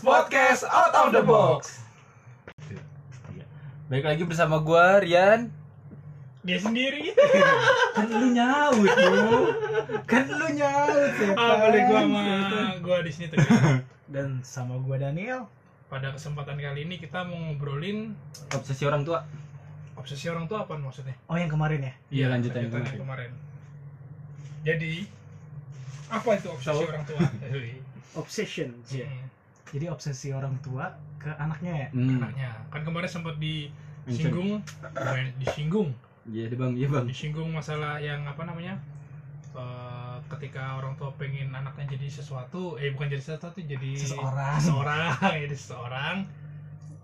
Box Podcast Out of the Box. Baik lagi bersama gua Rian. dia sendiri Kan lu nyaut lu. Kan lu nyaut ya. ah boleh gua sama gua di sini tegar Dan sama gua Daniel. pada kesempatan kali ini kita mau ngobrolin Obsesi orang tua. obsesi orang tua apa maksudnya Oh yang kemarin ya? Iya, lanjut yang kemarin. kemarin jadi apa itu obsesi Tahu. orang tua Obsession. Hmm, Jadi obsesi orang tua ke anaknya ya. Hmm. anaknya kan kemarin sempat disinggung disinggung Iya, deh, Bang. Iya, Bang. disinggung masalah yang apa namanya eh, ketika orang tua pengen anaknya jadi sesuatu eh bukan jadi sesuatu jadi Seseorang. seseorang jadi seseorang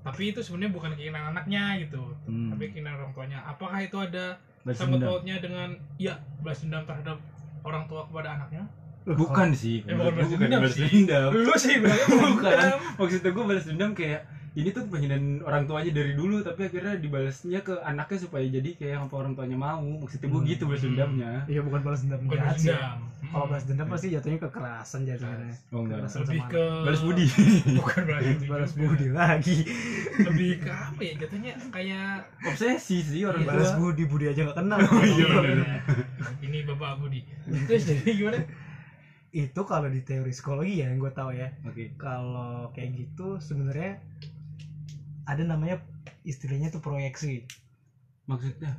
tapi itu sebenarnya bukan keinginan anaknya gitu Hmm. tapi keinginan orang tuanya apakah itu ada sangkut dendam. pautnya dengan ya balas dendam terhadap orang tua kepada anaknya Bukan sih. Eh, bukan balas dendam balas sih. dendam. lu sih Bukan. Maksudnya gua balas dendam kayak ini tuh pengen orang tuanya dari dulu tapi akhirnya dibalasnya ke anaknya supaya jadi kayak apa orang tuanya mau maksudnya gua Hmm. gitu balas Hmm. dendamnya Iya bukan balas dendam bukan jahat balas dendam Kalau balas dendam pasti jatuhnya kekerasan jatuhnya. oh enggak Kekerasan lebih ke balas budi bukan balas budi balas budi lagi. lebih ke apa ya jatuhnya kayak obsesi sih orang Iya. Balas budi budi aja gak kenal. Oh, iya, Iya, ini bapak Budi terus jadi gimana Itu kalau di teori psikologi ya yang gue tahu ya. oke Kalau kayak gitu sebenarnya ada namanya istilahnya tuh proyeksi. maksudnya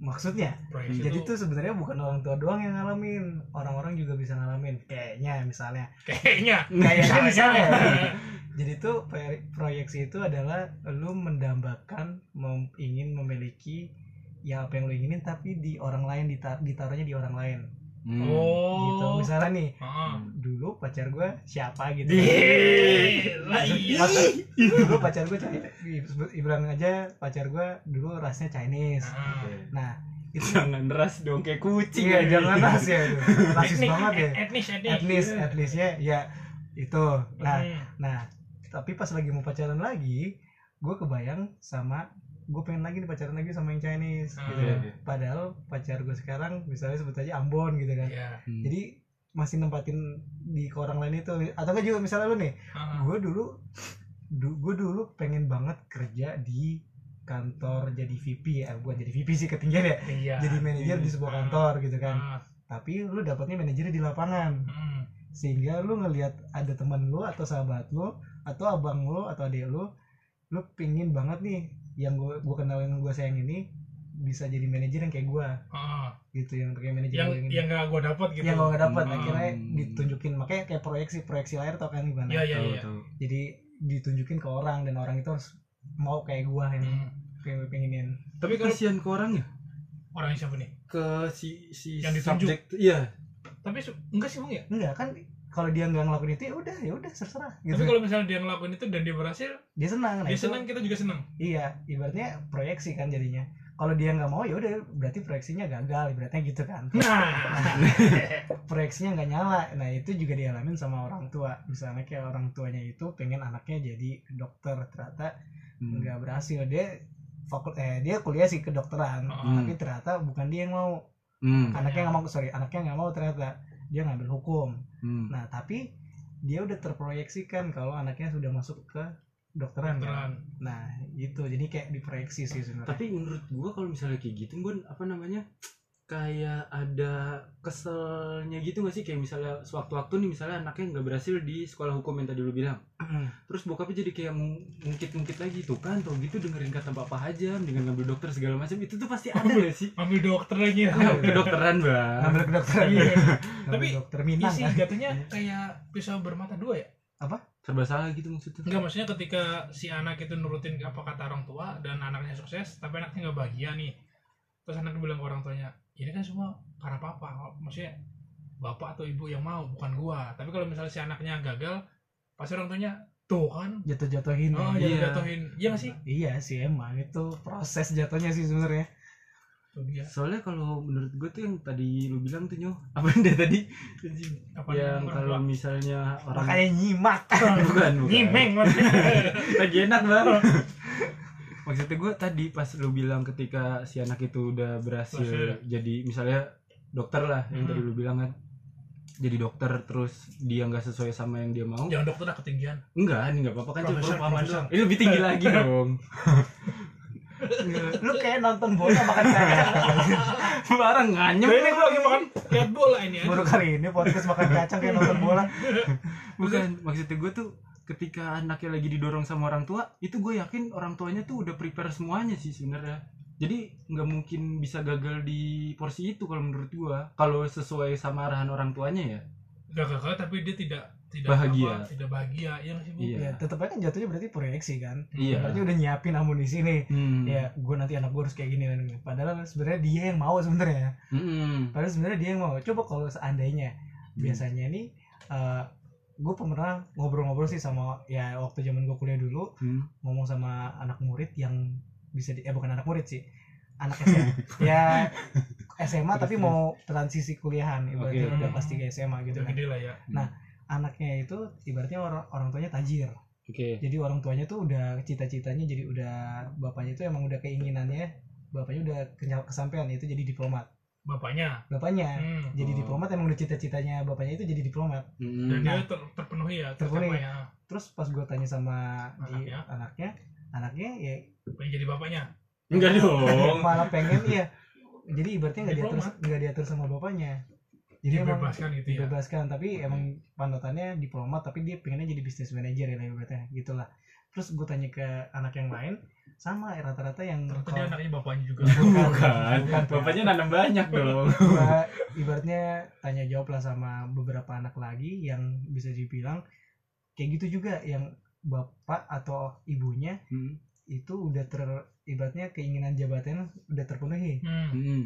Maksudnya proyeksi Jadi itu tuh sebenarnya bukan orang tua doang yang ngalamin, orang-orang juga bisa ngalamin. Kayaknya misalnya. kayaknya Kayaknya misalnya. Jadi tuh proye- proyeksi itu adalah lu mendambakan mem- ingin memiliki ya apa yang lu inginin tapi di orang lain ditar ditaruhnya di orang lain. Hmm. Gitu. oh Misalnya nih, Heeh. dulu pacar gue siapa gitu. Gila, iya. dulu pacar gue bilang aja pacar gue dulu rasnya Chinese. Heeh. Nah, itu jangan ras dong kayak kucing iya jangan ras ya. aduh. Rasis Etnik, banget ya. etnis etnis Etnis, etnisnya ya itu. Nah, Hmm. Nah, tapi pas lagi mau pacaran lagi, gue kebayang sama gue pengen lagi nih pacaran lagi sama yang Chinese Ah. gitu. Padahal pacar gue sekarang misalnya sebut aja Ambon gitu kan. Iya. Hmm. Jadi masih nempatin di ke orang lain itu atau enggak juga misalnya lu nih, Heeh. gue dulu du, gue dulu pengen banget kerja di kantor jadi VP ya bukan jadi VP sih ketinggian ya Iya. jadi manajer di sebuah kantor gitu kan Ah. tapi lu dapatnya manajer di lapangan Hmm. sehingga lu ngelihat ada teman lu atau sahabat lu atau abang lu atau adik lu lu pingin banget nih yang gue gue kenal yang gue sayang ini bisa jadi manajer yang kayak gue Ah. gitu yang kayak manajer yang ini yang gak gue dapat gitu yang gue gak dapet Hmm. akhirnya ditunjukin makanya kayak proyeksi proyeksi layar tau kan gimana Iya iya tahu iya. tahu jadi ditunjukin ke orang dan orang itu harus mau kayak gue ini Hmm. kayak gue pengenin tapi kasihan ke orang ya Orangnya siapa nih? ke si si Yang ditunjuk. subjek iya Tapi enggak sih bang ya. enggak kan kalau dia nggak ngelakuin itu ya udah ya udah terserah gitu Tapi kalau misalnya dia ngelakuin itu dan dia berhasil, dia senang nah dia itu- senang kita juga senang. Iya, ibaratnya proyeksi kan jadinya. Kalau dia nggak mau ya udah berarti proyeksinya gagal, ibaratnya gitu kan. Nah. Proyeksinya nggak nyala. Nah itu juga dialamin sama orang tua. Misalnya kayak orang tuanya itu pengen anaknya jadi dokter, ternyata Hmm. nggak berhasil. Dia fakul eh dia kuliah sih kedokteran, Hmm. tapi ternyata bukan dia yang mau. Hmm. Anaknya nggak mau, sorry, anaknya nggak mau ternyata dia ngambil hukum. Hmm. Nah tapi dia udah terproyeksikan kalau anaknya sudah masuk ke dokteran kan. Beneran. Nah itu jadi kayak diproyeksi sih sebenarnya. tapi menurut gua kalau misalnya kayak gitu bun apa namanya kayak ada keselnya gitu gak sih kayak misalnya sewaktu-waktu nih misalnya anaknya nggak berhasil di sekolah hukum yang tadi lu bilang terus bokapnya jadi kayak mung- mungkit-mungkit lagi tuh kan tau gitu dengerin kata bapak aja dengan ngambil dokter segala macam itu tuh pasti ada gak sih Ambil dokter lagi. Iya. kedokteran bang ngambil ke dokter Iya. Tapi dokter Ini Minang sih kan jatuhnya kayak pisau bermata dua ya. serba salah gitu maksudnya Enggak maksudnya ketika si anak itu nurutin apa kata orang tua dan anaknya sukses, tapi anaknya nggak bahagia nih. Terus anaknya bilang ke orang tuanya, ini kan semua karena papa. Maksudnya bapak atau ibu yang mau, bukan gua. Tapi kalau misalnya si anaknya gagal, pasti orang tuanya tuh kan. jatuh-jatuhin Oh, ya. iya. jatuh jatuhin. Iya nggak sih? iya sih emang itu proses jatuhnya sih sebenarnya Tuh dia. soalnya kalau menurut gue tuh yang tadi lu bilang tuh nyoh apa dia tadi Apa yang kalau misalnya orang makanya nyimak bukan bukan nyimeng maksudnya. lagi enak banget maksudnya gue tadi pas lu bilang ketika si anak itu udah berhasil Berhasil. jadi misalnya dokter lah yang Hmm. tadi lu bilang kan jadi dokter terus dia nggak sesuai sama yang dia mau jangan dokter dah ketinggian enggak ini nggak apa-apa kan cuma profesor. doang. ini lebih tinggi lagi dong lu kayak nonton bola makan kacang barang nganyem ini gue lagi makan lihat bola ini baru kali ini podcast makan kacang kayak nonton bola bukan maksudnya gue tuh ketika anaknya lagi didorong sama orang tua itu gue yakin orang tuanya tuh udah prepare semuanya sih sebenarnya jadi nggak mungkin bisa gagal di porsi itu kalau menurut gue kalau sesuai sama arahan orang tuanya ya gak gagal tapi dia tidak tidak Bahagia. apa, tidak bahagia ya nggak Iya. ya tetep aja kan jatuhnya berarti proyeksi kan Iya. berarti udah nyiapin amunisi nih hmm. ya gue nanti anak gue harus kayak gini dan padahal sebenarnya dia yang mau sebenarnya Mm-mm. padahal sebenarnya dia yang mau coba kalau seandainya Hmm. biasanya nih gue pernah ngobrol-ngobrol sih sama ya waktu zaman gue kuliah dulu Hmm. ngomong sama anak murid yang bisa di eh bukan anak murid sih anak SMA ya SMA tapi mau transisi kuliahan ibaratnya Oke. udah kelas 3 SMA gitu udah kan. gede lah ya. Anaknya itu ibaratnya orang orang tuanya tajir. Oke. Jadi orang tuanya tuh udah cita-citanya jadi udah bapaknya itu emang udah keinginannya bapaknya udah kesampaian itu jadi diplomat bapaknya bapaknya hmm. jadi Oh. diplomat emang udah cita-citanya bapaknya itu jadi diplomat Mm-mm. dan dia Nah. ter- terpenuhi ya Terpenuhi. tercapai ya terus pas gue tanya sama di Anaknya? anaknya anaknya ya pengen jadi bapaknya enggak dong malah pengen iya jadi ibaratnya nggak diatur nggak diatur sama bapaknya jadi emang dibebaskan gitu ya dibebaskan tapi emang panutannya diplomat tapi dia pengennya jadi bisnis manager ya lah ibaratnya gitulah terus gue tanya ke anak yang lain sama ya, rata-rata yang dia kalau- anaknya bapaknya juga bukan bukan bapaknya nanam banyak dong gua ibaratnya tanya jawab lah sama beberapa anak lagi yang bisa dibilang kayak gitu juga yang bapak atau ibunya Hmm. itu udah ter ibaratnya keinginan jabatannya udah terpenuhi hmm. Hmm.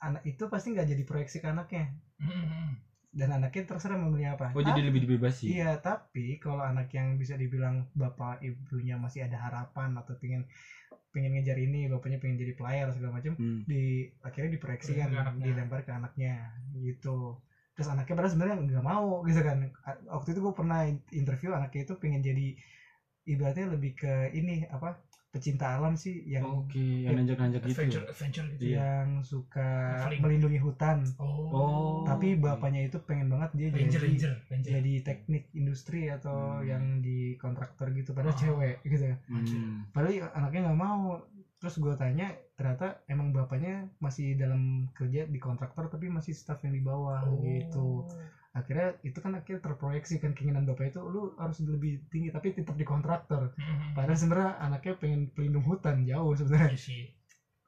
anak itu pasti nggak jadi proyeksi ke anaknya Hmm, hmm, hmm. Dan anaknya terserah memilih apa. Oh jadi lebih dibebasi? iya tapi kalau anak yang bisa dibilang bapak ibunya masih ada harapan atau pengen pengen ngejar ini bapaknya pengen jadi player segala macam Hmm. di akhirnya diproyeksikan dilempar ke anaknya gitu. Terus anaknya padahal sebenarnya nggak mau gitu kan. Waktu itu gue pernah in- interview anaknya itu pengen jadi ibaratnya lebih ke ini apa pecinta alam sih yang oke yang nanjak-nanjak gitu adventure ya? adventure gitu Iya. yang suka Traveling. melindungi hutan oh, Oh. tapi bapaknya itu pengen banget dia ranger jadi ranger ranger jadi teknik industri atau Hmm. yang di kontraktor gitu padahal Oh. cewek gitu Hmm. padahal anaknya nggak mau terus gue tanya ternyata emang bapaknya masih dalam kerja di kontraktor tapi masih staff yang di bawah Oh. gitu akhirnya itu kan akhirnya terproyeksi kan keinginan bapak itu lu harus lebih tinggi tapi tetap di kontraktor. Hmm, padahal sebenarnya anaknya pengen pelindung hutan jauh sebenarnya. Iya sih.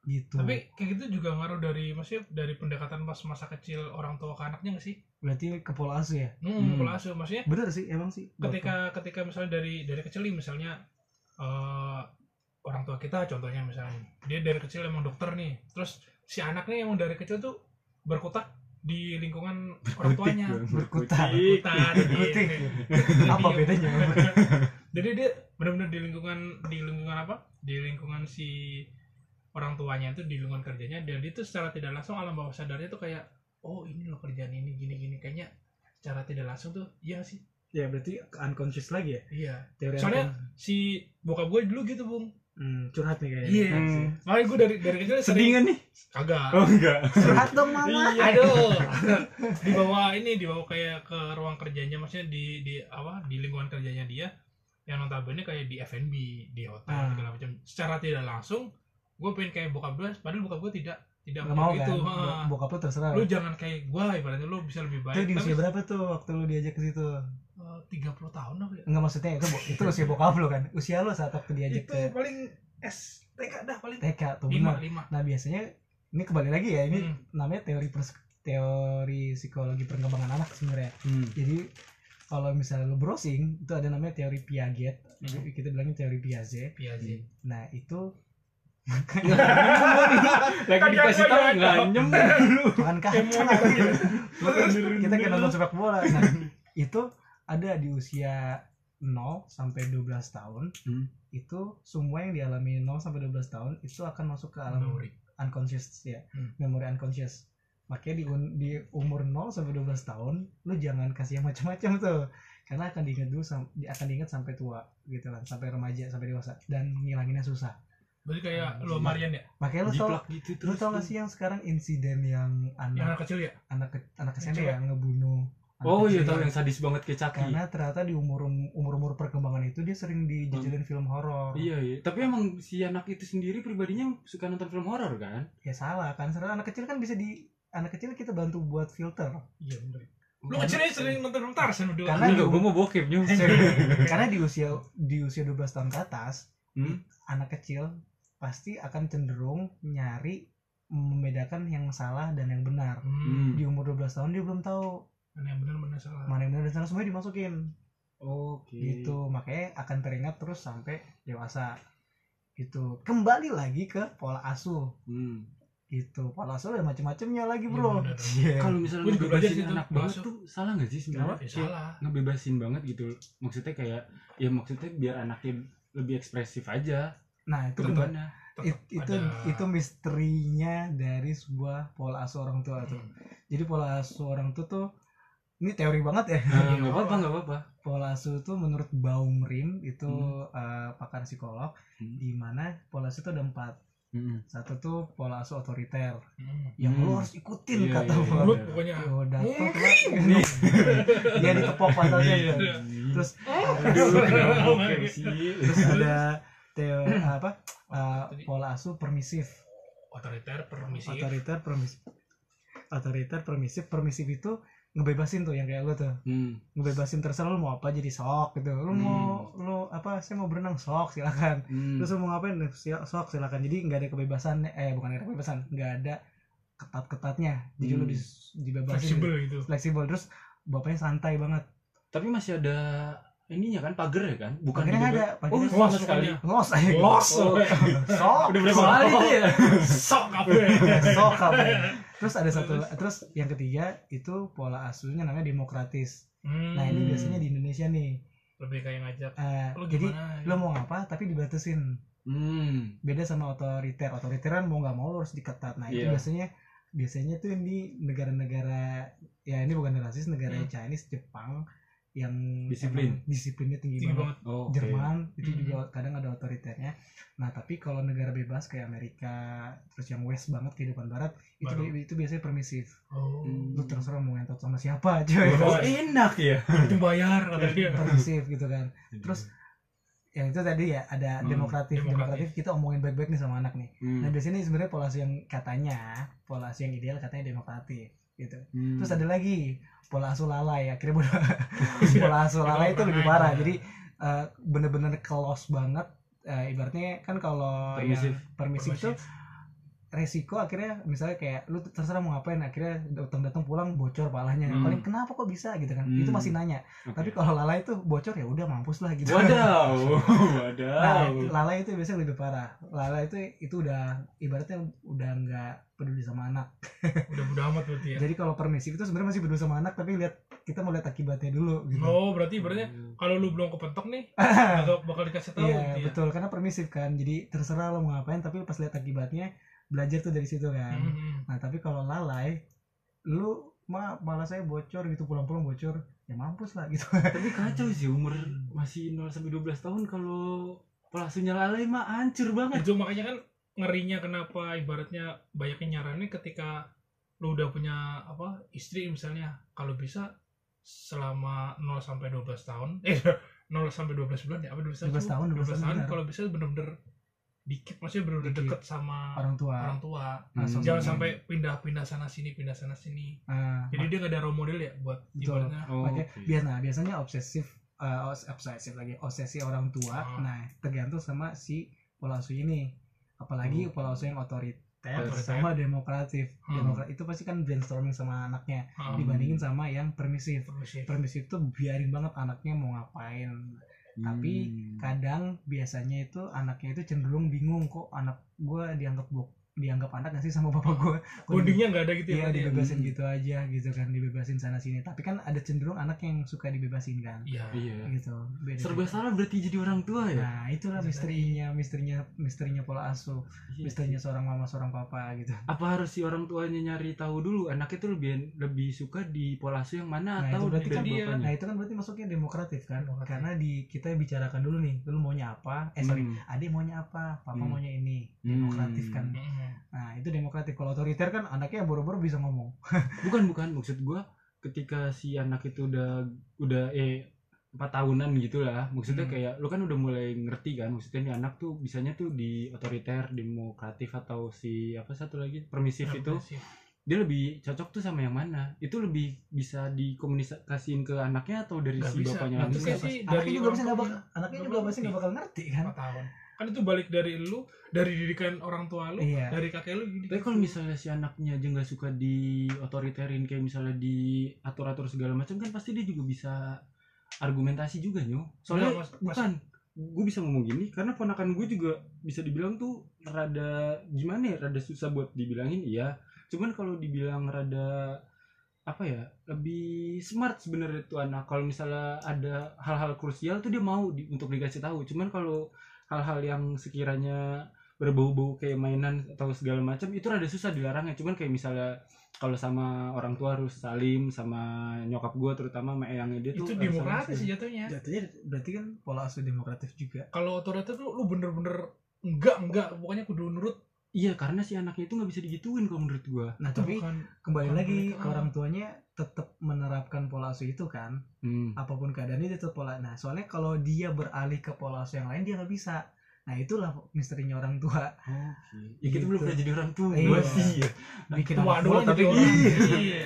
Gitu. Tapi kayak gitu juga ngaruh dari maksudnya dari pendekatan pas masa kecil orang tua ke anaknya nggak sih? Berarti ke pola asuh ya? Hmm, Hmm. pola asuh maksudnya bener sih emang sih. bapak. ketika ketika misalnya dari dari kecil nih misalnya eh, orang tua kita contohnya misalnya dia dari kecil emang dokter nih terus si anaknya emang dari kecil tuh berkutak di lingkungan orang tuanya. Berkutat. berkutat Berkutik. gitu. apa Iya. bedanya? Jadi dia benar-benar di lingkungan di lingkungan apa? Di lingkungan si orang tuanya itu di lingkungan kerjanya. Dan dia tuh secara tidak langsung alam bawah sadarnya tuh kayak oh ini loh kerjaan ini gini gini kayaknya secara tidak langsung tuh iya sih. Ya berarti ke unconscious lagi ya? Iya. Teori Soalnya- si bokap gue dulu gitu bung hmm, curhat nih kayaknya. Iya. Hmm. makanya gue dari dari kecil sering nggak nih? Kagak. Oh enggak. Curhat dong mama. Iya, aduh. Dibawa ini dibawa kayak ke ruang kerjanya maksudnya di di apa di lingkungan kerjanya dia. Yang notabene kayak di F&B di hotel Ah. segala macam. Secara tidak langsung gue pengen kayak bokap gue padahal bokap gue tidak tidak nggak mau itu. kan? Bo- bokap lu terserah. Lu jangan kayak gue ibaratnya lu bisa lebih baik. Itu di tapi usia berapa tuh waktu lu diajak ke situ 30 tahun apa ya? Enggak maksudnya itu bo- itu usia bokap lu kan? Usia lu saat waktu diajak itu ke paling S TK dah paling. TK tuh lima benar. lima. Nah biasanya ini kembali lagi ya ini Hmm. namanya teori pers- teori psikologi perkembangan anak sebenarnya. Hmm. jadi kalau misalnya lu browsing itu ada namanya teori Piaget. Hmm. kita bilangnya teori Piaget. Piaget. Nah itu lagi dikasih tahu nggak? Nyembuh dulu makan kacang kita kayak nonton sepak bola. Nah itu ada di usia 0 sampai 12 tahun Hmm. itu semua yang dialami 0 sampai 12 tahun itu akan masuk ke alam Memori. unconscious ya Hmm. memori unconscious makanya di, di umur 0 sampai 12 tahun lu jangan kasih yang macam-macam tuh karena akan diingat dulu akan diingat sampai tua gitu kan sampai remaja sampai dewasa dan ngilanginnya susah berarti kayak Hmm. lu Marian ya makanya lu tau gitu terus tau gak sih yang sekarang insiden yang yang anak anak kecil ya anak ke- anak Yang SMP cewek. yang Oh iya tahu yang sadis banget kayak Chucky. karena ternyata di umur umur umur perkembangan itu dia sering dijajalin film horor Iya iya. Tapi emang si anak itu sendiri pribadinya suka nonton film horor kan? ya salah kan sebenarnya anak kecil kan bisa di anak kecil kita bantu buat filter Iya bener. Lu kecil aja sering nonton film Tarzan udah. Karena Enggak, gue mau bokep nyus. karena di usia di usia 12 tahun ke atas Hmm? anak kecil pasti akan cenderung nyari membedakan yang salah dan yang benar Hmm. di umur 12 tahun dia belum tahu Mana yang benar mana salah. mana yang benar dan salah semuanya dimasukin Oke. gitu makanya akan teringat terus sampai dewasa gitu kembali lagi ke pola asuh Hmm. gitu pola asuh ada macam-macamnya lagi bro. Iya. Kalau misalnya ngebebasin sih tuh, anak banget tuh salah nggak sih sebenarnya? Ya salah. Ngebebasin banget gitu. Maksudnya kayak ya maksudnya biar anaknya lebih ekspresif aja nah itu benar It- itu ada- itu misterinya dari sebuah pola asuh orang tua tuh Hmm. jadi pola asuh orang tua tuh ini teori banget ya Nah, Iya, nggak apa-apa apa-apa. nggak apa-apa. pola asuh itu menurut Baumrim itu Hmm. eh, pakar psikolog Hmm. di mana pola asuh itu ada empat Hmm. satu tuh pola asuh otoriter Hmm. yang lu Hmm. harus ikutin Iya, kata iya, gua. iya. Mulut pokoknya. Oh, dapat lah. dia ditepok pasalnya Iya. gitu. terus kenapa bokep sih? terus ada teo apa eh, pola asuh permisif Otoriter, permisif. otoriter permisif otoriter permisif permisif itu ngebebasin tuh yang kayak lu tuh Hmm. ngebebasin terserah lu mau apa jadi sok gitu lu mau lu apa saya mau berenang sok silakan Hmm. terus lu mau ngapain sok silakan jadi nggak ada kebebasan eh bukan ada kebebasan nggak ada ketat ketatnya jadi lu Hmm. dis- dibebasin fleksibel gitu. fleksibel terus bapaknya santai banget Tapi masih ada ininya kan pagar ya kan? Bukan ada Oh, pagarnya sama Los sekali. los aja Los. Oh, sok Udah berapa kali tuh ya? Sok apa ya? sok apa terus ada satu terus yang ketiga itu pola asuhnya namanya demokratis Hmm. nah ini Hmm. biasanya di Indonesia nih lebih kayak ngajak. Eh, Lu jadi gimana? lo mau ngapa tapi dibatasin Hmm. beda sama otoriter otoriter kan mau nggak mau lo harus diketat nah itu Iya. biasanya biasanya tuh di negara-negara ya ini bukan rasis negara Hmm. Chinese Jepang yang Disiplin. emang disiplinnya tinggi, Tinggi banget, banget. Oh. Jerman itu Hmm. juga kadang ada otoriternya nah tapi kalau negara bebas kayak Amerika terus yang West banget kehidupan Barat itu Baru. itu biasanya permisif Oh. lu terserah mau ngentot sama siapa aja Oh, enak ya. Itu bayar kata dia. permisif gitu kan Terus, yang itu tadi ya ada Hmm, demokratif demokratif. demokratif kita omongin baik-baik nih sama anak nih Hmm. Nah biasanya ini sebenarnya pola yang katanya pola yang ideal katanya demokratif gitu. Hmm. Terus ada lagi pola asuh lalai akhirnya pola asuh lalai itu lebih parah. Jadi eh, bener-bener kelos banget. Eh, ibaratnya kan kalau Permisif. yang permisif itu resiko akhirnya misalnya kayak lu terserah mau ngapain akhirnya datang-datang pulang bocor palanya Hmm. paling kenapa kok bisa gitu kan Hmm. itu masih nanya Oke. tapi kalau lalai itu bocor ya udah mampus lah gitu Wadaw, Nah, wadaw. lalai itu biasanya lebih parah. Lalai itu itu udah ibaratnya udah nggak peduli sama anak. Udah udah amat berarti ya. Jadi kalau permisif itu sebenarnya masih peduli sama anak tapi lihat kita mau lihat akibatnya dulu gitu. Oh, berarti berarti kalau lu belum kepentok nih, bakal, bakal dikasih tahu Iya, gitu ya. betul karena permisif kan. Jadi terserah lo mau ngapain tapi pas lihat akibatnya belajar tuh dari situ kan. Hmm, hmm. Nah, tapi kalau lalai lu ma malah saya bocor gitu pulang-pulang bocor ya mampus lah gitu. Tapi kacau sih umur masih 0 sampai 12 tahun kalau pola asuhnya lalai mah hancur banget. Itu makanya kan ngerinya kenapa ibaratnya banyaknya nyaranin ketika lu udah punya apa istri misalnya kalau bisa selama 0 sampai 12 tahun eh 0 sampai 12 bulan ya apa 12 tahun 12 tahun, 12 tahun, benar. kalau bisa bener-bener dikit maksudnya bener-bener Dikit. deket sama Orang tua. orang tua Nah, Hmm. jangan sampai pindah-pindah sana sini pindah sana sini Nah, jadi dia nggak ada role model ya buat Betul. ibaratnya Oh, Makanya oke. biasa nah, biasanya obsesif eh, os- obsesif lagi obsesi orang tua Ah. nah tergantung sama si pola asuh ini apalagi pola asuh yang otoriter Otoriter. sama demokratif Hmm. Demokrat itu pasti kan brainstorming sama anaknya Ah, dibandingin sama yang permisif permisif. permisif tuh biarin banget anaknya mau ngapain tapi Hmm. kadang biasanya itu anaknya itu cenderung bingung kok anak gua dianggap bok dianggap anak gak sih sama bapak di- bondingnya nggak ada gitu ya Iya ya? dibebasin Hmm. gitu aja gitu kan dibebasin sana sini tapi kan ada cenderung anak yang suka dibebasin kan iya Iya. gitu beda Serba salah berarti jadi orang tua ya? nah itulah Itu misterinya misterinya misterinya pola asuh Iya misterinya sih. seorang mama seorang papa gitu Apa harus si orang tuanya nyari tahu dulu anak itu lebih lebih suka di pola asuh yang mana Nah, atau itu berarti dari kan dia- nah itu kan berarti masuknya demokratif kan Demokratif. karena di kita bicarakan dulu nih lu maunya apa eh sorry Hmm. adik maunya apa papa Hmm. maunya ini Hmm. demokratif kan Nah itu demokratif kalau otoriter kan anaknya boro-boro bisa ngomong. Bukan bukan. Maksud gua ketika si anak itu udah udah eh empat tahunan gitulah maksudnya Hmm. kayak lu kan udah mulai ngerti kan? Maksudnya nih anak tuh bisanya tuh di otoriter demokratif atau si apa satu lagi? Permisif itu. Dia lebih cocok tuh sama yang mana? Itu lebih bisa dikomunikasiin ke anaknya atau dari Nggak si bisa. bapaknya langsung? itu Iya, sih anaknya juga nggak tuanya. bakal anaknya juga pasti nggak ngerti. bakal ngerti kan? Tahun kan itu balik dari lu dari didikan orang tua lu Iya. dari kakek lu gitu tapi kalau misalnya si anaknya aja nggak suka di otoriterin kayak misalnya di atur-atur segala macam kan pasti dia juga bisa argumentasi juga nyo. Soalnya Nggak, mas- bukan gue bisa ngomong gini karena ponakan gue juga bisa dibilang tuh rada gimana ya rada susah buat dibilangin iya. Cuman kalau dibilang rada apa ya lebih smart sebenarnya tuh anak. Kalau misalnya ada hal-hal krusial tuh dia mau di- untuk dikasih tahu. Cuman kalau hal-hal yang sekiranya berbau-bau kayak mainan atau segala macam itu rada susah dilarangnya. Cuman kayak misalnya kalau sama orang tua harus salim sama nyokap gue terutama sama eyangnya dia tuh itu harus demokratis sih jatuhnya. Jatuhnya berarti kan pola asuh demokratif juga. Kalau otoriter tuh lu bener-bener enggak enggak pokoknya kudu nurut iya karena si anaknya itu nggak bisa digituin kalau menurut gue nah tapi bukan kembali bukan lagi mereka. ke orang tuanya tetap menerapkan pola asuh itu kan hmm. apa pun keadaannya dia tetap pola nah soalnya kalau dia beralih ke pola asuh yang lain dia nggak bisa nah itulah misterinya orang tua Oke. Ya kita Gitu. belum pernah jadi orang tua Iya. sih ya. bikin tua doang gua, tapi orang iya. iya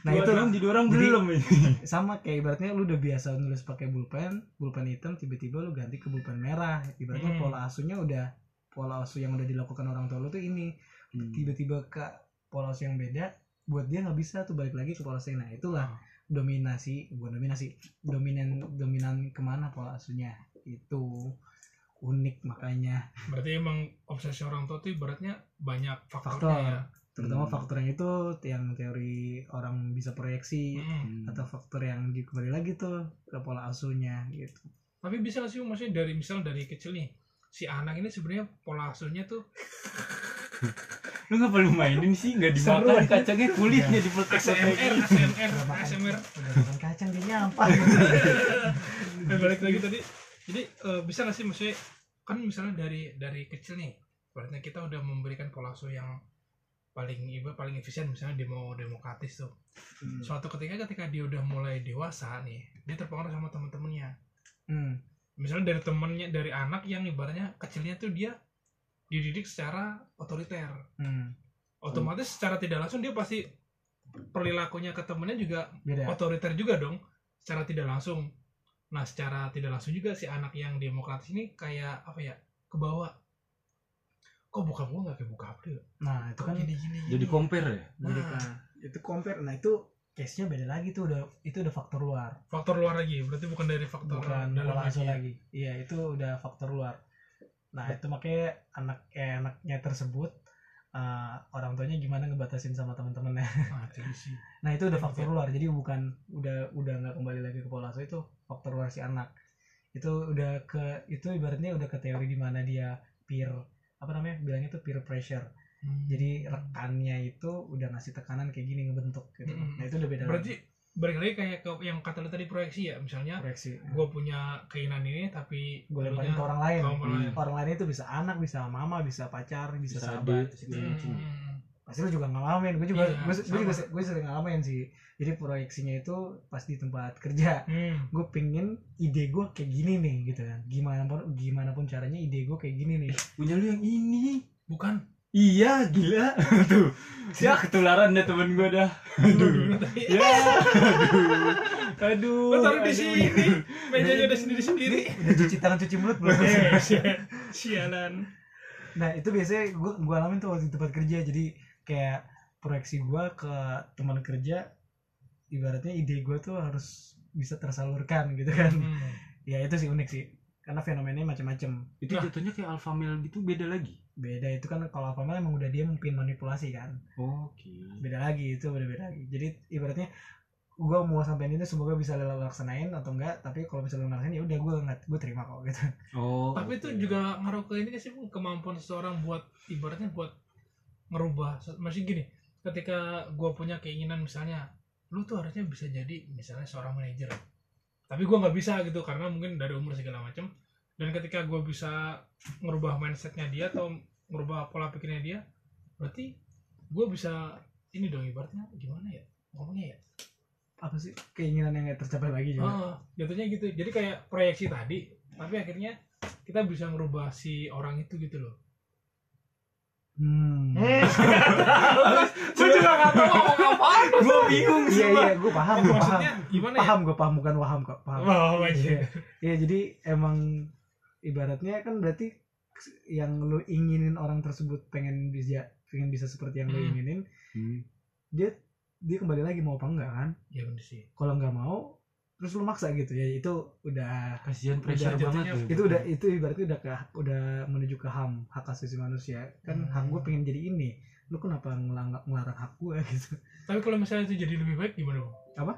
nah itu doang jadi orang Jadi- belum ini. sama kayak ibaratnya lu udah biasa nulis pakai pulpen pulpen hitam tiba-tiba lu ganti ke pulpen merah ibaratnya Hmm. pola asuhnya udah pola asuh yang udah dilakukan orang tua lu tuh ini Hmm. tiba-tiba ke pola asuh yang beda buat dia nggak bisa tuh balik lagi ke pola asuh nah itulah Ah. dominasi bukan dominasi dominan dominan ke mana pola asuhnya itu unik makanya berarti emang obsesi orang tua tuh ibaratnya banyak faktornya Faktor. ya terutama Hmm. faktor yang itu yang teori orang bisa proyeksi Mm. Hmm. atau faktor yang kembali lagi tuh ke pola asuhnya gitu tapi bisa gak sih maksudnya dari misal dari kecil nih si anak ini sebenarnya pola asuhnya tuh Lu ngapa lu mainin sih? Nggak dimakan kacangnya kulitnya di ASMR ASMR Udah makan- kacang dia nyampah. Eh, balik lagi tadi. Jadi eh, bisa gak sih maksudnya kan misalnya dari dari kecil nih berarti kita udah memberikan pola asuh yang paling iba paling efisien misalnya demo demokratis tuh. Hmm. suatu ketika ketika dia udah mulai dewasa nih dia terpengaruh sama teman-temannya Hmm. Misalnya dari temennya dari anak yang ibaratnya kecilnya tuh dia dididik secara otoriter. Hmm. otomatis secara tidak langsung dia pasti perilakunya ke temennya juga beda. otoriter juga dong secara tidak langsung. Nah secara tidak langsung juga si anak yang demokratis ini kayak apa ya ke bawah. Kok buka gua nggak kayak buka April nah itu kan gini gini? Jadi compare ya? jadi nah, kan. Itu compare. Nah itu case nya beda lagi tuh udah itu udah faktor luar. Faktor luar lagi berarti bukan dari faktor bukan dalam lagi ya. lagi. Iya itu udah faktor luar. Nah itu makanya anak eh, anaknya tersebut eh, orang tuanya gimana ngebatasin sama teman-temannya. Nah, nah itu udah faktor luar. Jadi bukan udah udah nggak kembali lagi ke pola asuh itu faktor luar si anak. Itu udah ke itu ibaratnya udah ke teori di mana dia peer apa namanya bilangnya tuh peer pressure Hmm. jadi rekannya itu udah ngasih tekanan kayak gini ngebentuk gitu Mm-mm. nah itu udah beda berarti balik lagi kayak ke yang kata lu tadi proyeksi ya misalnya proyeksi gue punya keinginan ini tapi gue lemparin ke orang lain orang lain. orang lain itu bisa anak bisa mama bisa pacar bisa, Bisa sahabat adik, segala macam. Hmm. pasti lu juga ngalamin gue juga Iya, gue, gue juga gue sering ngalamin sih jadi proyeksinya itu pas di tempat kerja Hmm. gue pengen ide gue kayak gini nih gitu kan gimana pun gimana pun caranya ide gue kayak gini nih Punya lu yang ini. bukan Iya, gila. Tuh. Ya ketularan deh temen gue dah. tadi Ya. Aduh. Aduh. Lo taruh di aduh. sini. Mejanya udah sendiri-sendiri. udah cuci tangan cuci mulut belum Eh, sia- Sialan. nah itu biasanya gue gue alamin tuh waktu di tempat kerja jadi kayak proyeksi gue ke teman kerja ibaratnya ide gue tuh harus bisa tersalurkan gitu kan Hmm. ya itu sih unik sih karena fenomenanya macam-macam Itu Nah. jatuhnya kayak alpha male gitu beda lagi. beda itu kan kalau apa emang udah dia mungkin manipulasi kan Oke. beda lagi itu beda beda lagi jadi ibaratnya gue mau sampein itu semoga bisa lo laksanain atau enggak tapi kalau misalnya lo laksanain ya udah gue nggak gue terima kok gitu Oh. Tapi itu oke. juga ngaruh ke ini sih kemampuan seseorang buat ibaratnya buat ngerubah. Masih gini, ketika gue punya keinginan misalnya, lu tuh harusnya bisa jadi misalnya seorang manajer. Tapi gue nggak bisa gitu karena mungkin dari umur segala macam. Dan ketika gue bisa ngerubah mindsetnya dia atau ngerubah pola pikirnya dia, berarti gue bisa ini dong ibaratnya gimana ya? Ngomongnya ya apa sih keinginan yang tercapai lagi juga? Oh, jatuhnya gitu. Jadi kayak proyeksi tadi tapi akhirnya kita bisa merubah si orang itu gitu loh hmm. gue juga gak tau ngomong apaan gue bingung iya iya gue paham gue paham maksudnya gimana ya paham gue paham bukan waham kok paham Oh, Iya. iya. Iya jadi emang ibaratnya kan berarti yang lu inginin orang tersebut pengen bisa pengen bisa seperti yang lu Hmm. inginin Hmm. dia dia kembali lagi mau apa enggak kan ya bener sih kalau nggak mau terus lu maksa gitu ya itu udah kasihan pressure Udah, banget jatuhnya itu udah itu ibaratnya udah ke udah menuju ke ham hak asasi manusia. Kan Hmm. hak gue pengen jadi ini. Lu kenapa ngelang ngelarang hak gue gitu? Tapi kalau misalnya itu jadi lebih baik gimana bang? Apa?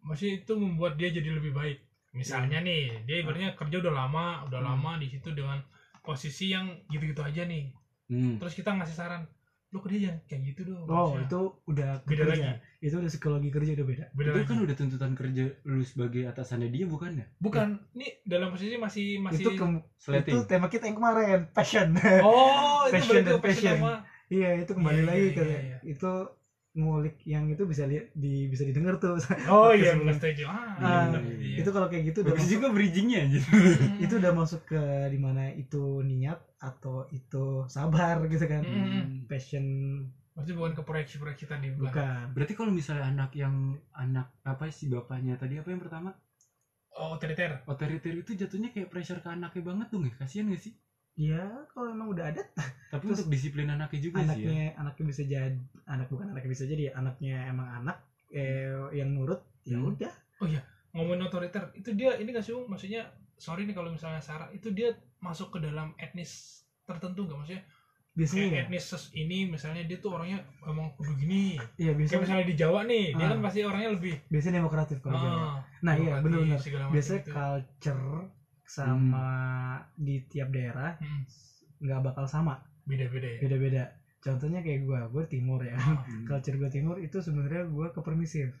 masih itu membuat dia jadi lebih baik. Misalnya nih dia ibaratnya kerja udah lama udah Hmm. lama di situ dengan posisi yang gitu-gitu aja nih. Hmm. terus kita ngasih saran lu kerja jangan kayak gitu dong oh harusnya." itu udah beda kerja. lagi itu udah psikologi kerja udah beda beda itu lagi kan udah tuntutan kerja lu sebagai atasannya dia bukan ya bukan ini dalam posisi masih masih itu ke, itu tema kita yang kemarin passion oh itu Passion berarti dan passion passion. Iya itu kembali Iya, lagi iya, ke iya, iya. itu ngulik yang itu bisa lihat di bisa didengar tuh. oh iya benar setuju ah, Ah, benar. Iya. itu kalau kayak gitu udah masuk, juga bridgingnya aja Hmm. itu udah masuk ke di mana itu niat atau itu sabar gitu kan. Hmm. Passion berarti bukan ke proyeksi-proyeksi tadi bukan bukan. berarti kalau misalnya anak yang anak apa sih bapaknya tadi apa yang pertama oh otoriter otoriter itu jatuhnya kayak pressure ke anaknya banget tuh nggak kasihan gak sih Ya kalau emang udah ada tapi Terus untuk disiplin anaknya juga sih ya anaknya anaknya bisa jadi anak bukan anaknya bisa jadi anaknya emang anak eh, yang nurut ya Hmm. udah. ngomongin otoriter itu dia ini gak sih maksudnya sorry nih kalau misalnya Sarah itu dia masuk ke dalam etnis tertentu gak maksudnya Biasanya kayak ya. etnis ses- ini misalnya dia tuh orangnya emang kudu gini Iya kayak biasanya misalnya di Jawa nih dia Ah. kan pasti orangnya lebih biasanya demokratif kalau ah, Nah iya benar-benar. Biasanya gitu. culture sama di tiap daerah Hmm, nggak bakal sama beda-beda ya? Beda-beda. Contohnya kayak gue gue timur ya. Hmm. culture gue timur itu sebenarnya gue ke permisif.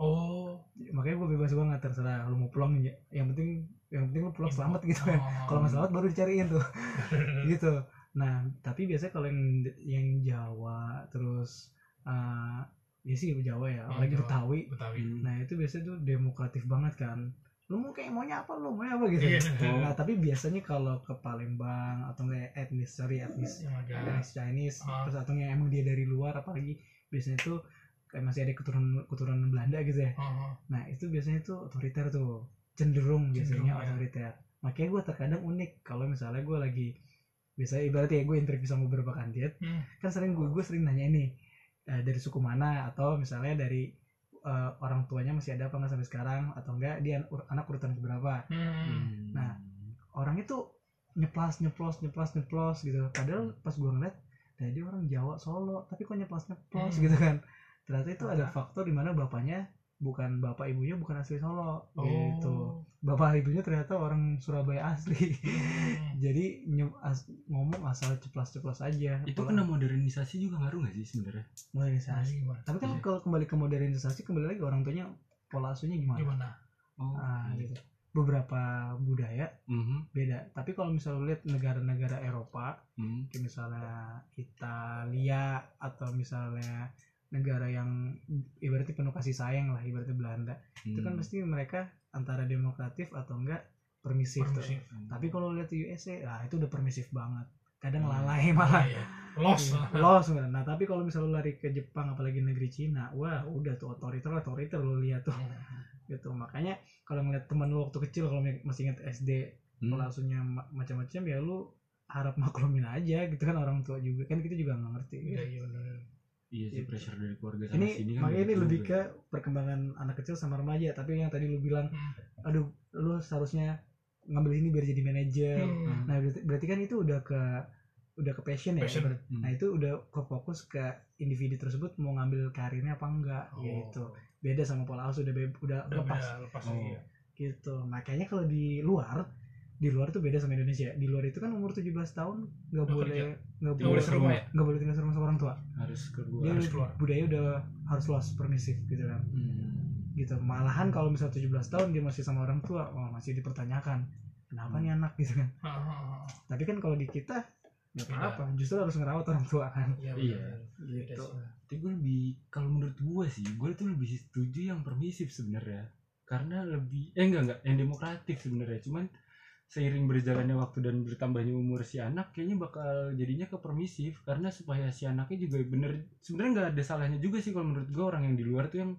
Oh. Makanya gue bebas banget terserah lu mau pulang ya. Yang penting yang penting lu pulang selamat gitu. Kan Oh. kalau nggak selamat baru dicariin tuh. Gitu. Nah tapi biasanya kalau yang yang Jawa terus eh ya sih Jawa ya apalagi Jawa. Betawi. Betawi. Nah itu biasanya tuh demokratif banget kan lu mau kayak maunya apa lu maunya apa gitu Iya. nah tapi biasanya kalau ke Palembang atau enggak etnis sorry etnis agak etnis Chinese Ah. terus atau emang dia dari luar apalagi biasanya tuh kayak masih ada keturunan keturunan Belanda gitu ya oh, oh. nah itu biasanya tuh otoriter tuh cenderung biasanya Cenderung, ya. otoriter makanya gue terkadang unik kalau misalnya gue lagi biasanya ibaratnya ya gue interview sama beberapa kandidat Hmm. kan sering gue gue sering nanya ini eh, dari suku mana atau misalnya dari eh, orang tuanya masih ada apa nggak sampai sekarang atau enggak dia ur- anak urutan keberapa. Hmm. Nah, orang itu nyeplas nyeplos nyeplos nyeplos gitu. Padahal pas gue ngeliat tadi orang Jawa Solo tapi kok nyeplos nyeplos? Hmm. gitu kan. Ternyata itu ada faktor di mana bapaknya bukan bapak ibunya bukan asli Solo. Oh. Gitu. Bapak ibunya ternyata orang Surabaya asli. Hmm. jadi as- ngomong asal ceplos ceplos aja. Itu kena modernisasi juga ngaruh gak sih sebenarnya? Nah, modernisasi gimana? Tapi kan Iya. kalau kembali ke modernisasi kembali lagi orang tuanya pola asuhnya gimana? Gimana? Oh ah, iya. gitu. Beberapa budaya Mhm. beda. Tapi kalau misalnya lihat negara-negara Eropa Hmm. kayak misalnya Italia atau misalnya negara yang ibaratnya penuh kasih sayang lah ibaratnya Belanda itu kan Hmm. pasti mereka antara demokratif atau enggak permisif, tuh. Permisif. tapi kalau lihat di USA ah itu udah permisif banget kadang Hmm. lalai malah Iya, iya. los Iya, los nah tapi kalau misalnya lari ke Jepang apalagi negeri Cina wah udah tuh otoriter otoriter lu lihat tuh Hmm. gitu makanya kalau ngeliat teman lu waktu kecil kalau masih inget SD Hmm. asuhnya ma- macam-macam ya lu harap maklumin aja gitu kan orang tua juga kan kita juga nggak ngerti iya iya benar iya sih Gitu. pressure dari keluarga sana ini sini kan makanya ini lebih ke perkembangan anak kecil sama remaja tapi yang tadi lu bilang Hmm. aduh lu seharusnya ngambil ini biar jadi manajer Hmm. nah berarti, berarti kan itu udah ke udah ke passion ya Passion. Hmm. nah itu udah ke fokus ke individu tersebut mau ngambil karirnya apa enggak Oh. gitu beda sama pola asuh udah be- udah udah lepas beda, lepas Oh. iya. gitu makanya kalau di luar di luar tuh beda sama Indonesia di luar itu kan umur 17 tahun nggak Nggak boleh kerja. Nggak boleh serumah ya? nggak boleh tinggal serumah sama orang tua harus keluar dia Harus keluar. budaya udah harus luas permisif gitu kan Hmm. gitu malahan kalau misal 17 tahun dia masih sama orang tua oh, masih dipertanyakan kenapa Hmm. nih anak gitu kan tapi kan kalau di kita nggak Beda. apa-apa justru harus ngerawat orang tua kan Iya, Iya. gitu tapi gue lebih kalau menurut gue sih gue tuh lebih setuju yang permisif sebenarnya karena lebih eh enggak enggak yang demokratik sebenarnya cuman seiring berjalannya waktu dan bertambahnya umur si anak kayaknya bakal jadinya ke permisif karena supaya si anaknya juga bener sebenarnya nggak ada salahnya juga sih kalau menurut gue orang yang di luar tuh yang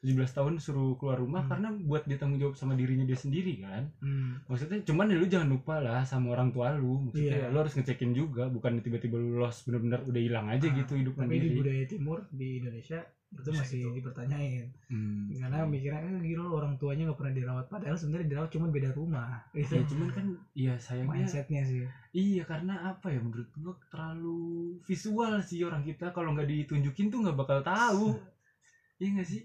17 tahun suruh keluar rumah Hmm. karena buat dia tanggung jawab sama dirinya dia sendiri kan Hmm. maksudnya cuman ya lu jangan lupa lah sama orang tua lu maksudnya Iya. lu harus ngecekin juga bukan tiba-tiba lu lost bener-bener udah hilang aja Ah, gitu hidup tapi di mandiri budaya timur di Indonesia itu masih gitu. dipertanyain. Hmm. karena mikirnya eh, gila lu orang tuanya nggak pernah dirawat. Padahal sebenarnya dirawat cuma beda rumah. Itu ya cuman kan ya sayangnya mindsetnya sih. Iya karena apa ya menurut gua terlalu visual sih orang kita. Kalau nggak ditunjukin tuh nggak bakal tahu. Iya nggak sih?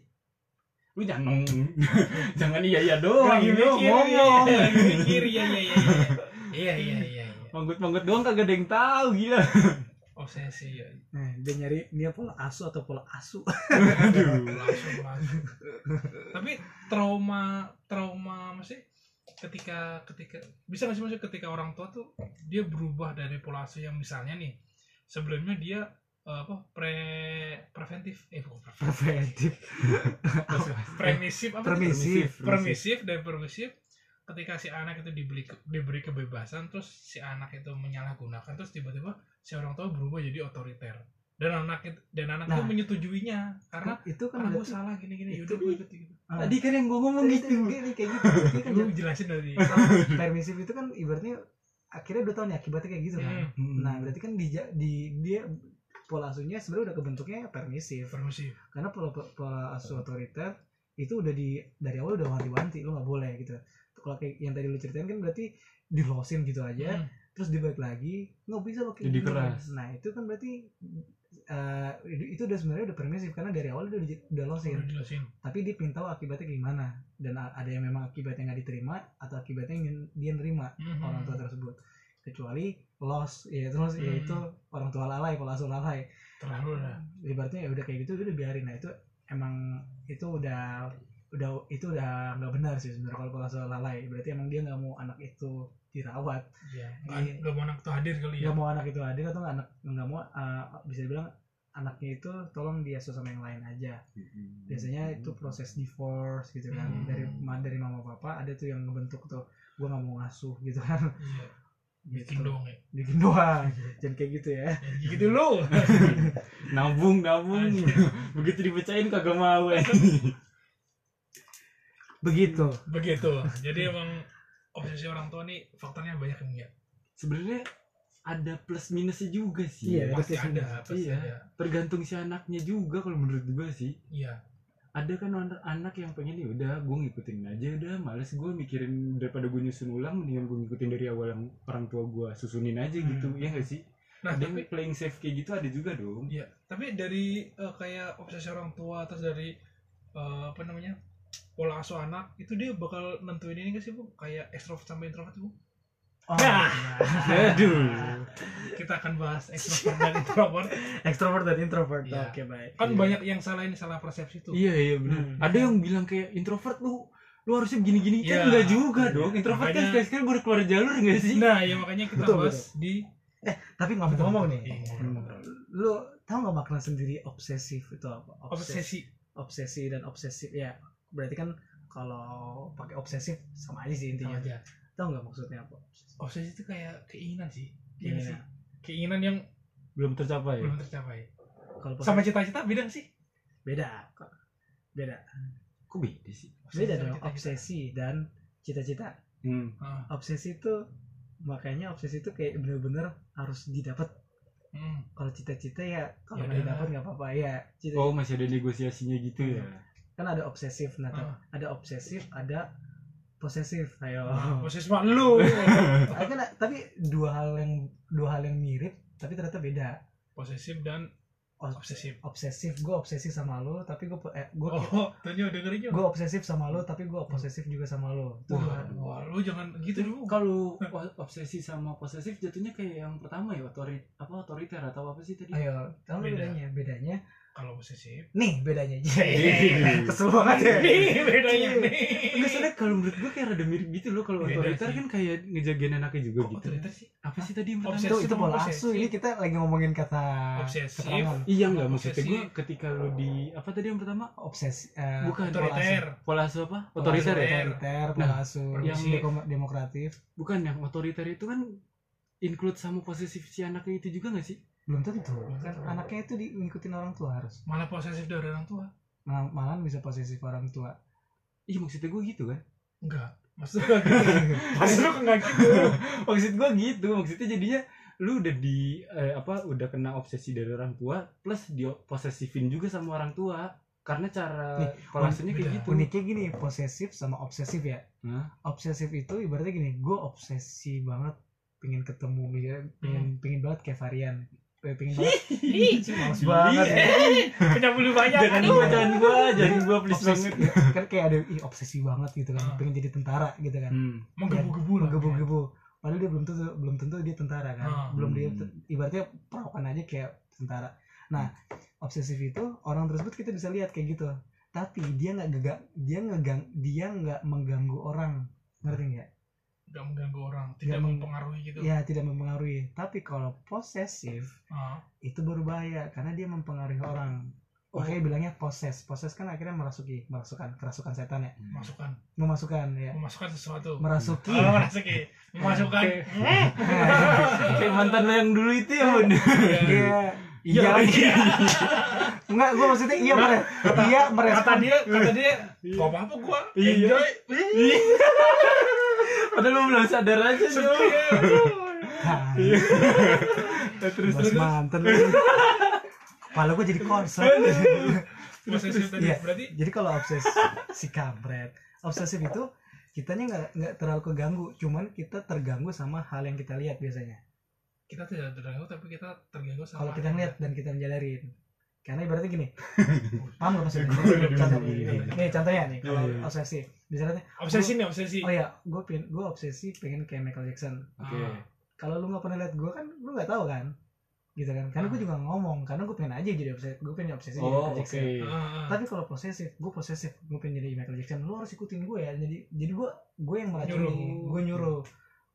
Lu jangan jangan iya iya doang lagi lu mikir ngomong. ya, lagi mikir ya ya ya ya iya iya iya iya. Manggut manggut doang kagak ada yang tahu gila obsesi ya. Nah, dia nyari dia pola asu atau pola asu. Aduh. Langsung langsung tapi trauma trauma masih ketika ketika bisa nggak sih maksudnya ketika orang tua tuh dia berubah dari pola asuh yang misalnya nih sebelumnya dia eh, apa pre preventif eh bukan preventif. preventif. Permisif apa permisif. Permisif dan permisif ketika si anak itu diberi diberi kebebasan terus si anak itu menyalahgunakan terus tiba-tiba si orang tua berubah jadi otoriter. Dan anak itu dan anak itu Nah. menyetujuinya karena itu kan ah gue berarti- salah gini gini itu yaudah gue ikut gitu. Ah, tadi kan yang gua ngomong itu gitu. kayak kayak gitu. Kan jelasin dari permisif itu kan ibaratnya akhirnya udah tahu nih akibatnya kayak gitu kan. Hmm, nah berarti kan di, di dia pola asuhnya sebenarnya udah kebentuknya permisif. Permisif. Karena pola pola asuh otoriter itu udah di dari awal udah wanti-wanti lu nggak boleh gitu kalau kayak yang tadi lu ceritain kan berarti dilosin gitu aja Hmm. terus dibalik lagi nggak bisa pakai Jadi gini. keras. nah itu kan berarti eh, itu udah sebenarnya udah permisif karena dari awal udah, udah losin tapi dia tahu akibatnya gimana dan ada yang memang akibatnya nggak diterima atau akibatnya yang dia nerima Mhm. orang tua tersebut kecuali loss ya terus Hmm. yaitu orang tua lalai pola asuh lalai terlalu lah ibaratnya ya udah kayak gitu udah biarin nah itu emang itu udah udah itu udah nggak benar sih sebenarnya kalau pola asuh lalai. Berarti emang dia nggak mau anak itu dirawat. Iya. Iya. Gak mau anak tuh hadir kali ya? nggak mau anak itu hadir atau nggak anak nggak mau uh, bisa dibilang anaknya itu tolong diasuh sama yang lain aja. Biasanya itu proses divorce gitu kan. Hmm. dari ma- dari mama papa ada tuh yang ngebentuk tuh gua nggak mau ngasuh gitu kan. Iya. gitu. Bikin dong ya? Bikin doang. Jangan kayak gitu ya. Ya, gitu lu. Nabung nabung. Begitu dipecahin kagak mau eh. begitu. Begitu. Jadi emang obsesi orang tua nih faktornya banyak yang ya sebenarnya ada plus minusnya juga sih. Iya, pasti ada pasti Iya. ada. Tergantung si anaknya juga kalau menurut gua sih. Iya. Ada kan anak, anak yang pengen ya udah gue ngikutin aja udah males gue mikirin daripada gue nyusun ulang mendingan gue ngikutin dari awal yang orang tua gue susunin aja Hmm. gitu. Ya gak sih? Nah ada tapi playing safe kayak gitu ada juga dong. Iya, tapi dari eh, kayak obsesi orang tua terus dari eh, apa namanya pola asuh anak itu dia bakal nentuin ini gak sih bu? Kayak ekstrovert sama introvert bu. Oh, Ah. iya. aduh. Kita akan bahas ekstrovert dan introvert. Extrovert dan introvert. Iya. oke baik. Kan Iya. banyak yang salah ini salah persepsi tuh. Iya iya benar. Hmm. ada yang bilang kayak introvert lu lu harusnya begini-gini Iya. kan enggak juga dong. Introvert kan Makanya- sekali-sekali baru keluar jalur enggak sih? Nah ya makanya kita Betul, bahas di tapi ngomong-ngomong nih. Iya, lu tahu nggak makna sendiri obsesif itu apa? Obsesi. Obsesi dan obsesif ya berarti kan kalau pakai obsesif sama aja sih sama intinya aja. Tahu nggak maksudnya apa? Obsesi itu kayak keinginan sih. Iya nggak sih. Keinginan yang belum tercapai. belum tercapai. Kalau sama cita-cita beda sih? Beda beda. Kok beda sih? Beda sama dong cita-cita. obsesi dan cita-cita. Hmm. Ah, obsesi itu makanya obsesi itu kayak bener-bener harus didapat. Hmm. kalau cita-cita ya kalau Ya nggak didapat nggak apa-apa ya. Cita oh masih ada negosiasinya gitu ya kan ada obsesif nah Ah. ada obsesif ada posesif ayo. Posesif mah lu. Kan, tapi dua hal yang dua hal yang mirip tapi ternyata beda. Posesif dan obsesif. obsesif gue obsesif sama lo tapi gue eh, gue oh udah dengerin gue obsesif sama lo tapi gue posesif juga sama lo Wah. wah lu jangan gitu dulu kalau obsesi sama posesif jatuhnya kayak yang pertama ya otori apa otoriter atau apa sih tadi? Ayo tahu bedanya? Bedanya kalau posesif nih bedanya Iya. kesel banget ya nih bedanya nih Enggak soalnya kalau menurut gue kayak rada mirip gitu loh kalau otoriter kan kayak ngejagain anaknya juga Kok gitu. otoriter sih Apa sih tadi yang pertama? Itu itu pola posesif. asu ini kita lagi ngomongin kata Obsesif. keterangan Iya enggak Sama maksudnya gue ketika lu di apa tadi yang pertama? obsesi eh, Bukan otoriter Pola asuh apa? Otoriter ya? otoriter pola Nah, asu yang- demokratif Bukan yang otoriter itu kan include sama posesif si anaknya itu juga gak sih? Belum tentu. Kan tentu. anaknya itu di, ngikutin orang tua harus. Mana posesif dari orang tua. Mal- malahan bisa posesif orang tua. Iya maksudnya gue gitu kan. enggak. Maksudnya enggak gitu. Maksudnya enggak gitu. Maksud gue gitu. Maksudnya jadinya lu udah di eh, apa udah kena obsesi dari orang tua plus di posesifin juga sama orang tua. Karena cara polasinya kayak gitu. Uniknya gini posesif sama obsesif ya? Hah? obsesif itu ibaratnya gini gue obsesi banget pengen ketemu misalnya pengen pengen banget kayak varian pengen banget. Ih, males banget. ya. punya bulu banyak. Jangan gua jangan gua jangan gua please banget kan kayak ada ih, obsesi banget gitu kan. Ah. pengen jadi tentara gitu kan. Hmm. menggebu-gebu lah menggebu-gebu. Padahal dia belum tentu belum tentu dia tentara kan. Ah. belum dia Hmm. ibaratnya perawakan aja kayak tentara. Nah obsesif itu orang tersebut kita bisa lihat kayak gitu. Tapi dia nggak gegak dia ngegang dia nggak mengganggu orang. Ngerti nggak enggak mengganggu orang tidak mempengaruhi gitu. Ya tidak mempengaruhi. Tapi kalau posesif Ah, itu baru bahaya karena dia mempengaruhi orang. Oh. makanya bilangnya poses. Poses kan akhirnya merasuki merasukan kerasukan setan ya? Masukkan memasukkan. Ya. Memasukkan sesuatu. Merasuki. Oh, merasuki. Memasukkan. Oke. kayak mantan lo yang dulu itu ya bun. Iya. Iya. Iya. Enggak gue maksudnya iya mere iya kata merespon. dia kata dia gak apa apa gua. Iya. enjoy padahal lu belum sadar aja. Hai, Iya. terus terus. mantan lu. kepala gue jadi tadi Iya. berarti jadi kalau obses si kampret obsesif itu kitanya nggak nggak terlalu keganggu. Cuman kita terganggu sama hal yang kita lihat biasanya. Kita tidak terganggu tapi kita terganggu sama kalau kita ngeliat dan kita menyadarin karena ibaratnya gini. Paham nggak maksudnya? Iya, contoh. Iya, iya. nih contohnya nih kalau Iya, obsesi misalnya obsesi nih obsesi. Oh ya gue pengen gue obsesi pengen kayak Michael Jackson. Oke. Ah. kalau lu nggak pernah lihat gue kan lu nggak tahu kan? Gitu kan? Karena gue juga ngomong karena gue pengen aja jadi obsesi gue pengen obsesi jadi oh Michael oke. Jackson. Ah, ah. tapi kalau posesif gue posesif gue pengen jadi Michael Jackson lu harus ikutin gue ya. Jadi jadi gue gue yang meracuni Nyuruh. gue nyuruh.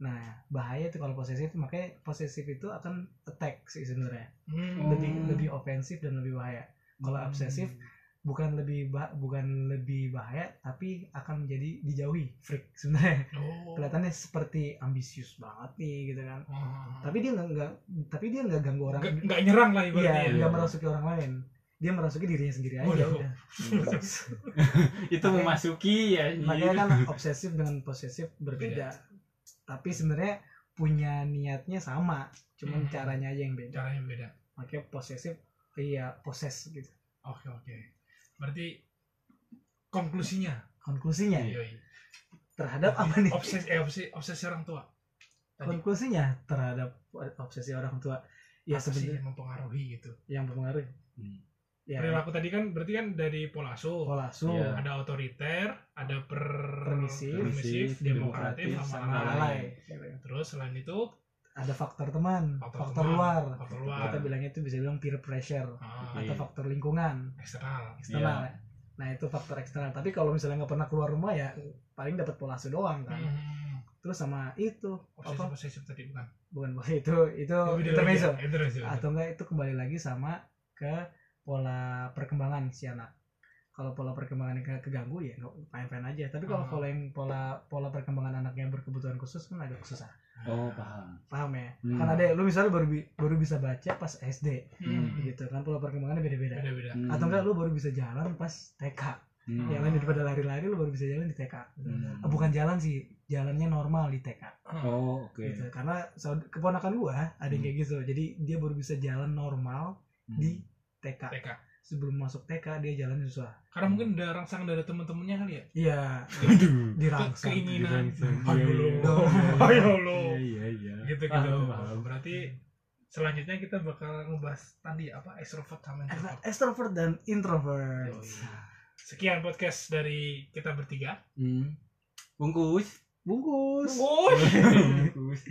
Nah bahaya tuh kalau posesif makanya posesif itu akan attack sih sebenarnya. Hmm. lebih lebih ofensif dan lebih bahaya. Kalau obsesif bukan lebih bah- bukan lebih bahaya tapi akan menjadi dijauhi freak sebenarnya. Oh. kelihatannya seperti ambisius banget nih gitu kan. Ah. tapi dia nggak tapi dia nggak ganggu orang nggak nyerang lah iya ibaratnya ya. nggak merasuki orang lain. Dia merasuki dirinya sendiri aja Waduh. udah. Itu memasuki ya makanya kan obsesif dengan posesif berbeda. Tapi sebenarnya punya niatnya sama cuman Hmm. caranya aja yang beda. Caranya beda. Makanya posesif iya poses gitu. Oke oke berarti konklusinya? Konklusinya? Yoi. terhadap apa nih? Obsesi eh, obsesi obsesi orang tua. Tadi. Konklusinya terhadap obsesi orang tua. Ya sebenarnya yang mempengaruhi gitu? Yang mempengaruhi. Hmm. ya. Perilaku tadi kan berarti kan dari pola asuh. Pola asuh. Iya. ada otoriter ada per Permisif, permisif, demokratif, sama lalai Terus selain itu ada faktor teman faktor, faktor, teman, luar. faktor luar, kita bilangnya itu bisa bilang peer pressure Ah, atau faktor lingkungan. Eksternal. eksternal ya. nah itu faktor eksternal. Tapi kalau misalnya nggak pernah keluar rumah ya paling dapat pola asuh doang kan. Hmm, terus sama itu obsesif apa? Obsesif tadi bukan? bukan pola itu itu intermezzo. ya, intermezzo. atau enggak itu kembali lagi sama ke pola perkembangan si anak. Kalau pola perkembangan yang keganggu ya nggak fine fine aja. Tapi kalau Ah. pola yang pola pola perkembangan anaknya berkebutuhan khusus kan ada kesusahan oh paham paham ya Hmm. kan ada lu misalnya baru baru bisa baca pas SD Hmm, gitu kan pola perkembangannya beda beda Beda-beda. Hmm. atau enggak lu baru bisa jalan pas TK Hmm. yang lain daripada lari-lari lu baru bisa jalan di TK Hmm. Ah, bukan jalan sih jalannya normal di TK oh oke gitu karena keponakan gua ada yang Hmm. kayak gitu jadi dia baru bisa jalan normal di TK TK. Sebelum masuk TK dia jalan susah Karena mungkin ada rangsangan dari teman-temannya kali ya. iya aduh Ke- dirangsang keinginan. Ayo Iya, lo. iya. Ayo lo. iya iya Gitu gitu. Paham, paham. Berarti selanjutnya kita bakal ngebahas tadi apa extrovert sama introvert. extrovert dan introvert Yoi. Sekian podcast dari kita bertiga. Hmm. bungkus bungkus Bungkus. bungkus